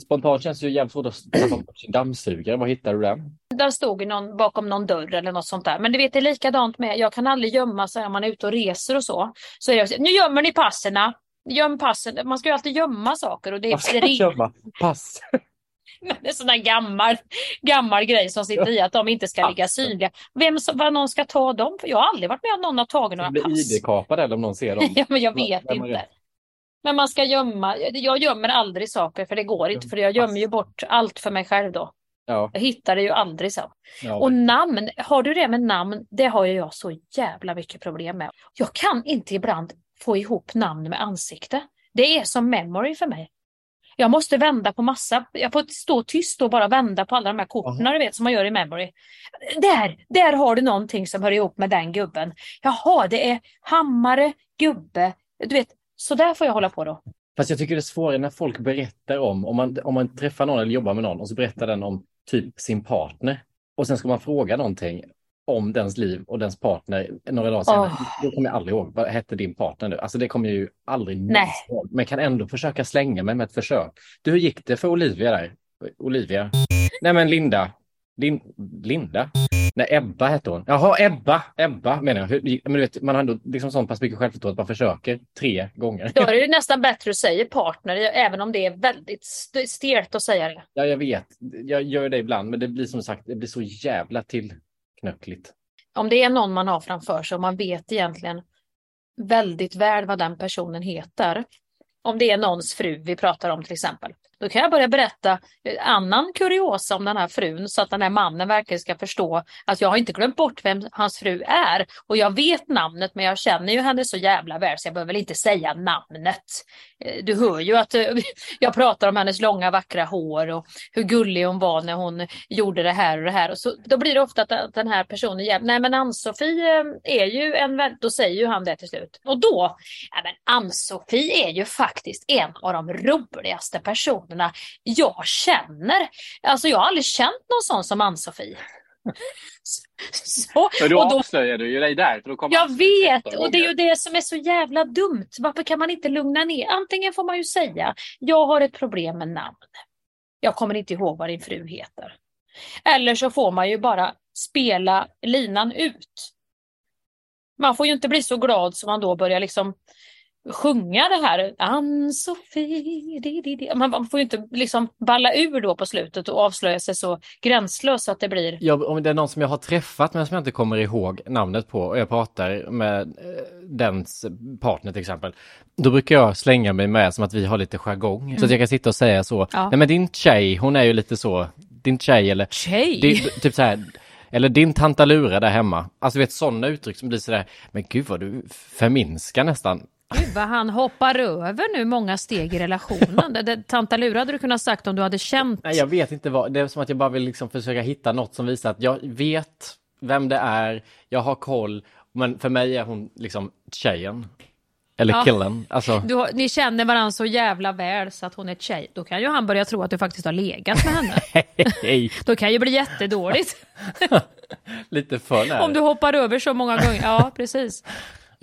Spontant känns det ju jävligt svårt att tappa bort sin dammsugare. Var hittade du den? Där stod någon bakom någon dörr eller något sånt där. Men du vet, det är likadant med, jag kan aldrig gömma sig om man är ute och reser och så. Så är det, nu gömmer ni passerna. Göm passen. Man ska ju alltid gömma saker. Och det, Vad ska gömma? Pass. Det är sån där gammal, gammal grej som sitter i att de inte ska ligga synliga. Vem vad någon ska ta dem? Jag har aldrig varit med om någon har tagit några blir pass. ID-kapad eller om någon ser dem. ja, men jag vet inte. Men man ska gömma. Jag gömmer aldrig saker för det går inte. För jag gömmer ju bort allt för mig själv då. Ja, Jag hittar det ju aldrig sen. ja. Och namn, har du det med namn, det har jag så jävla mycket problem med. Jag kan inte ibland få ihop namn med ansikte. Det är som memory för mig. Jag måste vända på massa, jag får stå tyst och bara vända på alla de här korten du vet som man gör i memory. Där, där har du någonting som hör ihop med den gubben. Jaha, det är hammare, gubbe, du vet, så där får jag hålla på då. Fast jag tycker det är svårare när folk berättar om, om man, om man träffar någon eller jobbar med någon och så berättar den om typ sin partner. Och sen ska man fråga någonting om dens liv och dens partner några dagar senare. Åh. Då kommer jag aldrig ihåg, vad hette din partner nu? Alltså det kommer jag ju aldrig Nej. ihåg. Men kan ändå försöka slänga mig med ett försök. Du, hur gick det för Olivia där? Olivia? Nej men Linda. Lin, Linda? Nej, Ebba hette hon. Jaha, Ebba. Ebba menar jag. Hur, men du vet, man har ändå liksom sån pass mycket självförtroende att man försöker tre gånger. Då är det nästan bättre att säga partner, även om det är väldigt st- stelt att säga det. Ja, jag vet. Jag gör det ibland, men det blir som sagt, det blir så jävla tillknöckligt. Om det är någon man har framför sig och man vet egentligen väldigt väl vad den personen heter. Om det är någons fru vi pratar om till exempel. Då kan jag börja berätta annan kuriosa om den här frun så att den här mannen verkligen ska förstå att jag har inte glömt bort vem hans fru är. Och jag vet namnet men jag känner ju henne så jävla väl så jag behöver väl inte säga namnet. Eh, du hör ju att eh, jag pratar om hennes långa vackra hår och hur gullig hon var när hon gjorde det här och det här. Och så, då blir det ofta att den här personen jäm- nej men Ann-Sofie eh, är ju en, vän, då säger ju han det till slut. Och då, ja men Ann-Sofie är ju faktiskt en av de roligaste personerna jag känner. Alltså jag har aldrig känt någon sån som Ann-Sofie. Så, då och då, avslöjar du ju dig där. För då kommer jag vet, och det är ju det som är så jävla dumt. Varför kan man inte lugna ner? Antingen får man ju säga, jag har ett problem med namn. Jag kommer inte ihåg vad din fru heter. Eller så får man ju bara spela linan ut. Man får ju inte bli så glad som man då börjar liksom sjunga det här. Ann-Sofie. Man får ju inte liksom balla ur då på slutet och avslöja sig så gränslöst att det blir Jag, om det är någon som jag har träffat men som jag inte kommer ihåg namnet på och jag pratar med eh, dens partner till exempel. Då brukar jag slänga mig med som att vi har lite jargong. Så att jag kan sitta och säga så. Ja. Nej men din tjej, hon är ju lite så. Din tjej eller Tjej? Det, typ så här, eller din tantalura där hemma. Alltså vet sådana uttryck som blir sådär, men gud vad du förminskar nästan. Gud vad han hoppar över nu många steg i relationen. det, det, Tantalura hade du kunnat sagt om du hade känt. Nej jag vet inte vad, det är som att jag bara vill liksom försöka hitta något som visar att jag vet vem det är, jag har koll, men för mig är hon liksom tjejen. Eller Ja. killen, alltså. Du ni känner varandra så jävla väl så att hon är tjej. Då kan ju han börja tro att du faktiskt har legat med henne. Hej, Då kan ju bli jättedåligt. lite för nära. om du hoppar över så många gånger. Ja, precis.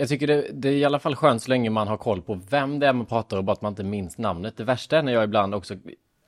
Jag tycker det, det är i alla fall skönt så länge man har koll på vem det är man pratar om, bara att man inte minns namnet. Det värsta är när jag ibland också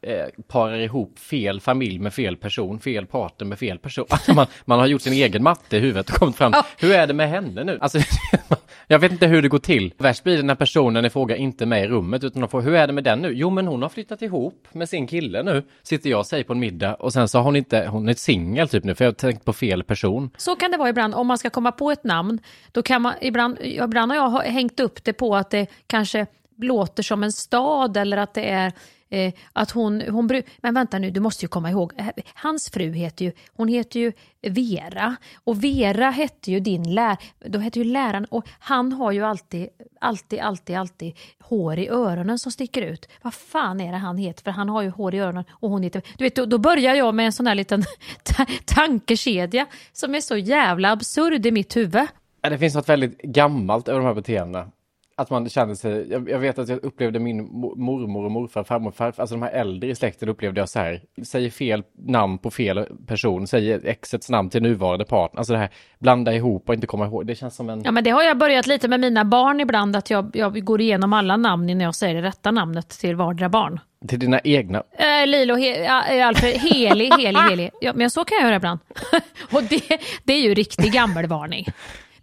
eh, parar ihop fel familj med fel person, fel partner med fel person. Alltså man, man har gjort sin egen matte i huvudet och kommit fram. Ja. Hur är det med henne nu? Alltså, jag vet inte hur det går till. Värst blir det när personen i fråga inte är med i rummet utan de får, hur är det med den nu? Jo men hon har flyttat ihop med sin kille nu. Sitter jag och säger på en middag och sen så har hon inte, hon är singel typ nu för jag har tänkt på fel person. Så kan det vara ibland om man ska komma på ett namn. Då kan man, ibland, ibland har jag hängt upp det på att det kanske låter som en stad eller att det är eh, att hon, hon Men vänta nu, du måste ju komma ihåg. Eh, hans fru heter ju, hon heter ju Vera. Och Vera hette ju din lär, då hette ju läraren. Och han har ju alltid, alltid, alltid, alltid hår i öronen som sticker ut. Vad fan är det han heter? För han har ju hår i öronen och hon heter... Du vet, då, då börjar jag med en sån här liten tankekedja som är så jävla absurd i mitt huvud. Ja, Det finns något väldigt gammalt över de här beteendena. Att man känner sig, jag, jag vet att jag upplevde min mo- mormor och morfar, farmor och farfar, alltså de här äldre i släkten upplevde jag så här, säger fel namn på fel person, säger exets namn till nuvarande partner, alltså det här blanda ihop och inte komma ihåg, det känns som en... Ja men det har jag börjat lite med mina barn ibland, att jag, jag går igenom alla namn innan jag säger det rätta namnet till vardera barn. Till dina egna. Eh, Lilo, he, eh, Alfred, Heli, Heli, Heli. Ja, men så kan jag göra ibland. och det, det är ju riktig gammelvarning.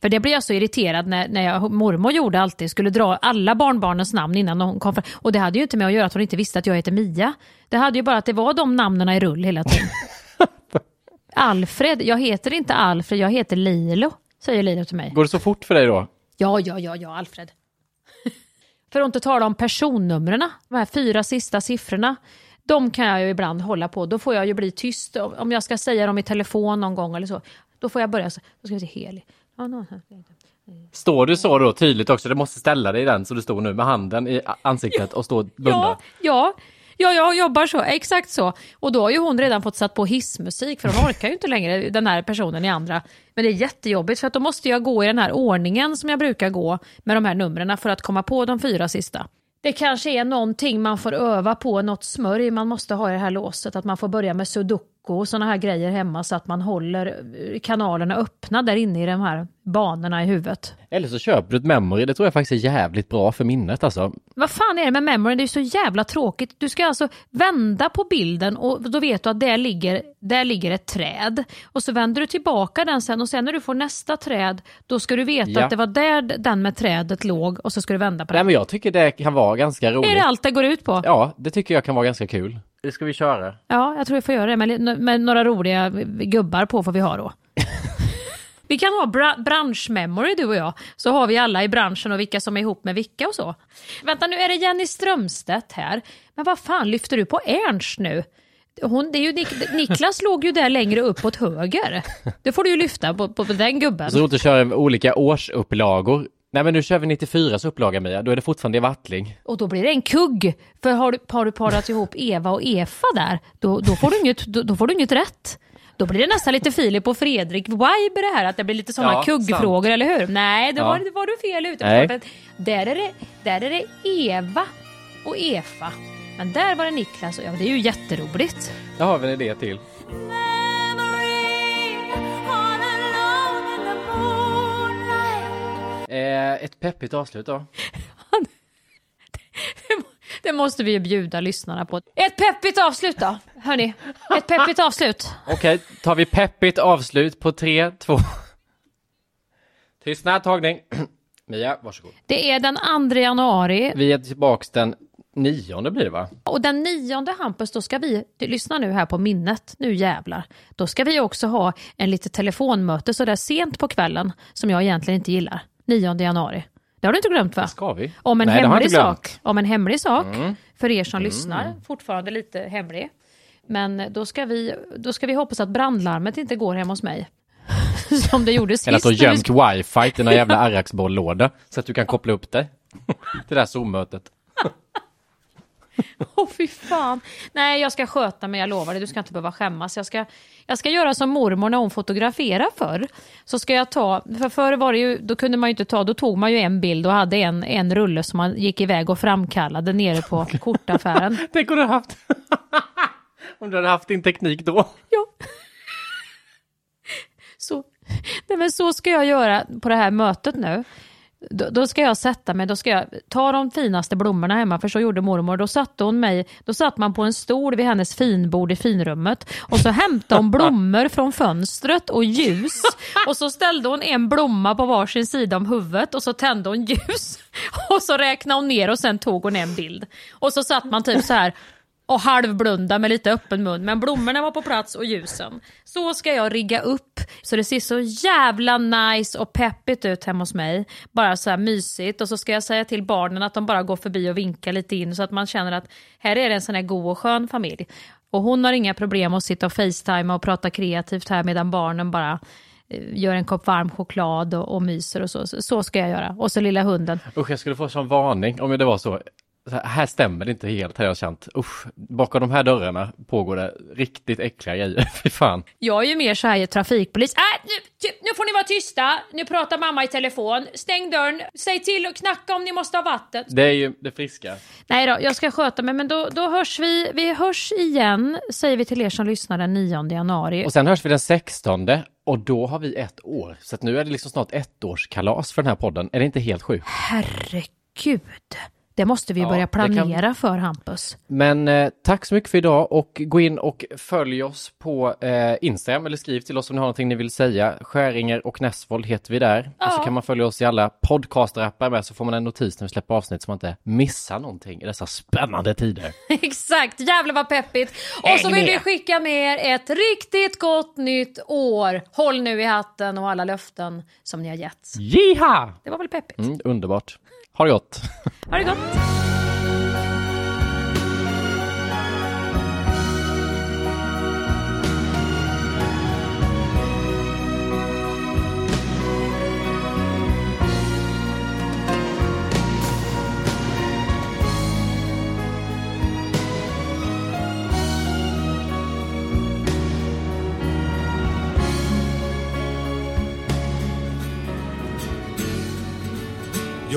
För det blir jag så irriterad när, när jag, mormor gjorde alltid, skulle dra alla barnbarnens namn innan hon kom. För, och det hade ju inte med att göra att hon inte visste att jag heter Mia. Det hade ju bara att det var de namnen i rull hela tiden. Alfred, jag heter inte Alfred, jag heter Lilo, säger Lilo till mig. Går det så fort för dig då? Ja, ja, ja, ja, Alfred. För att inte tala om personnumren, de här fyra sista siffrorna. De kan jag ju ibland hålla på. Då får jag ju bli tyst. Om jag ska säga dem i telefon någon gång eller så. Då får jag börja så. Då ska vi se Heli. Ja, no, Står du så då tydligt också? Du måste ställa dig i den så du står nu med handen i ansiktet och står och blundar. Ja, ja, ja, jag jobbar så. Exakt så. Och då har ju hon redan fått satt på hissmusik för hon orkar ju inte längre den här personen i andra. Men det är jättejobbigt för att då måste jag gå i den här ordningen som jag brukar gå med de här numren för att komma på de fyra sista. Det kanske är någonting man får öva på, något smörj man måste ha i det här låset. Att man får börja med sudoku och sådana här grejer hemma så att man håller eh, kanalerna öppna där inne i de här banorna i huvudet. Eller så köper du ett memory, det tror jag faktiskt är jävligt bra för minnet alltså. Vad fan är det med memory? Det är så jävla tråkigt. Du ska alltså vända på bilden och då vet du att där ligger, där ligger ett träd. Och så vänder du tillbaka den sen och sen när du får nästa träd då ska du veta Ja. att det var där den med trädet låg och så ska du vända på Nej den. men jag tycker det kan vara ganska roligt. Är det allt det går ut på? Ja, det tycker jag kan vara ganska kul. Det ska vi köra. Ja, jag tror vi får göra det med, med några roliga gubbar på får vi ha då. Vi kan ha bra branschmemory du och jag, så har vi alla i branschen och vilka som är ihop med vilka och så. Vänta nu, är det Jenny Strömstedt här? Men vad fan lyfter du på Ernst nu? Hon, det är ju Nik- Niklas låg ju där längre upp åt höger. Det får du ju lyfta på, på, på den gubben. Så roligt att köra olika årsupplagor. Nej men nu kör vi 94s upplaga Mia, då är det fortfarande i Wattling. Och då blir det en kugg. För har du, har du parat ihop Eva och Efa där, då, då, får du inget, då, då får du inget rätt. Då blir det nästan lite Filip och Fredrik vibe det här, att det blir lite sådana Ja, kuggfrågor, eller hur? Nej, då Ja. var, var du fel ute. Nej. Där är, det, där är det Eva och Efa. Men där var det Niklas och ja, det är ju jätteroligt. Där har vi en idé till. Eh, ett peppigt avslut då. Det måste vi ju bjuda lyssnarna på. Ett peppigt avslut då, hörni. Ett peppigt avslut. Okej, tar vi peppigt avslut på tre, två... Tystnad, tagning. Mia, varsågod. Det är den 2 januari Vi är tillbaks den nionde blir det va? Och den nionde Hampus, då ska vi, du, lyssna nu här på minnet, nu jävlar. Då ska vi också ha en lite telefonmöte så där sent på kvällen, som jag egentligen inte gillar. 9 januari. Det har du inte glömt va? Ska vi? Om en Nej, det hemlig sak. Om en hemlig sak, för er som lyssnar, fortfarande lite hemlig. Men då ska, vi, då ska vi hoppas att brandlarmet inte går hemma hos mig. som det gjorde sist. Eller att du har gömt wifi i någon jävla Arrax-bolllåda så att du kan koppla upp dig till det där Zoom-mötet. Åh fy fan. Nej, jag ska sköta mig, jag lovar dig. Du ska inte behöva skämmas. Jag ska, jag ska göra som mormor när hon fotograferar förr. Så ska jag ta, för förr var det ju, då kunde man ju inte ta, då tog man ju en bild och hade en, en rulle som man gick iväg och framkallade nere på kortaffären. Tänk om du hade haft... om du hade haft din teknik då. Ja. Så, nej men så ska jag göra på det här mötet nu. Då, då ska jag sätta mig, då ska jag ta de finaste blommorna hemma, för så gjorde mormor. Då satte hon mig, då satt man på en stol vid hennes finbord i finrummet och så hämtade hon blommor från fönstret och ljus och så ställde hon en blomma på varsin sida om huvudet och så tände hon ljus och så räknade hon ner och sen tog hon en bild. Och så satt man typ så här och halvblunda med lite öppen mun. Men blommorna var på plats och ljusen. Så ska jag rigga upp så det ser så jävla nice och peppigt ut hemma hos mig. Bara så här mysigt. Och så ska jag säga till barnen att de bara går förbi och vinkar lite in så att man känner att här är det en sån här god och skön familj. Och hon har inga problem att sitta och facetima och prata kreativt här medan barnen bara eh, gör en kopp varm choklad och, och myser och så. Så ska jag göra. Och så lilla hunden. Usch, jag skulle få sån varning om det var så här, stämmer det inte helt har jag känt. Usch, bakom de här dörrarna pågår det riktigt äckliga grejer. Fy fan. Jag är ju mer så här trafikpolis. Äh, nu, nu får ni vara tysta. Nu pratar mamma i telefon. Stäng dörren. Säg till och knacka om ni måste ha vatten. Det är ju det friska. Nej då, jag ska sköta mig. Men då, då hörs vi. Vi hörs igen, säger vi till er som lyssnar den 9 januari. Och sen hörs vi den 16 och då har vi ett år. Så nu är det liksom snart ettårskalas för den här podden. Är det inte helt sjukt? Herregud. Det måste vi Ja, börja det kan- planera för Hampus. Men eh, tack så mycket för idag och gå in och följ oss på eh, Instagram eller skriv till oss om ni har någonting ni vill säga. Skäringer och Näsvold heter vi där. Och så Ja. kan man följa oss i alla podcasterappar med så får man en notis när vi släpper avsnitt så man inte missar någonting i dessa spännande tider. Exakt, jävlar vad peppigt. Och så vill vi skicka med er ett riktigt gott nytt år. Håll nu i hatten och alla löften som ni har gett. Jiha! Det var väl peppigt? Mm, underbart. Ha det gott! Ha det gott.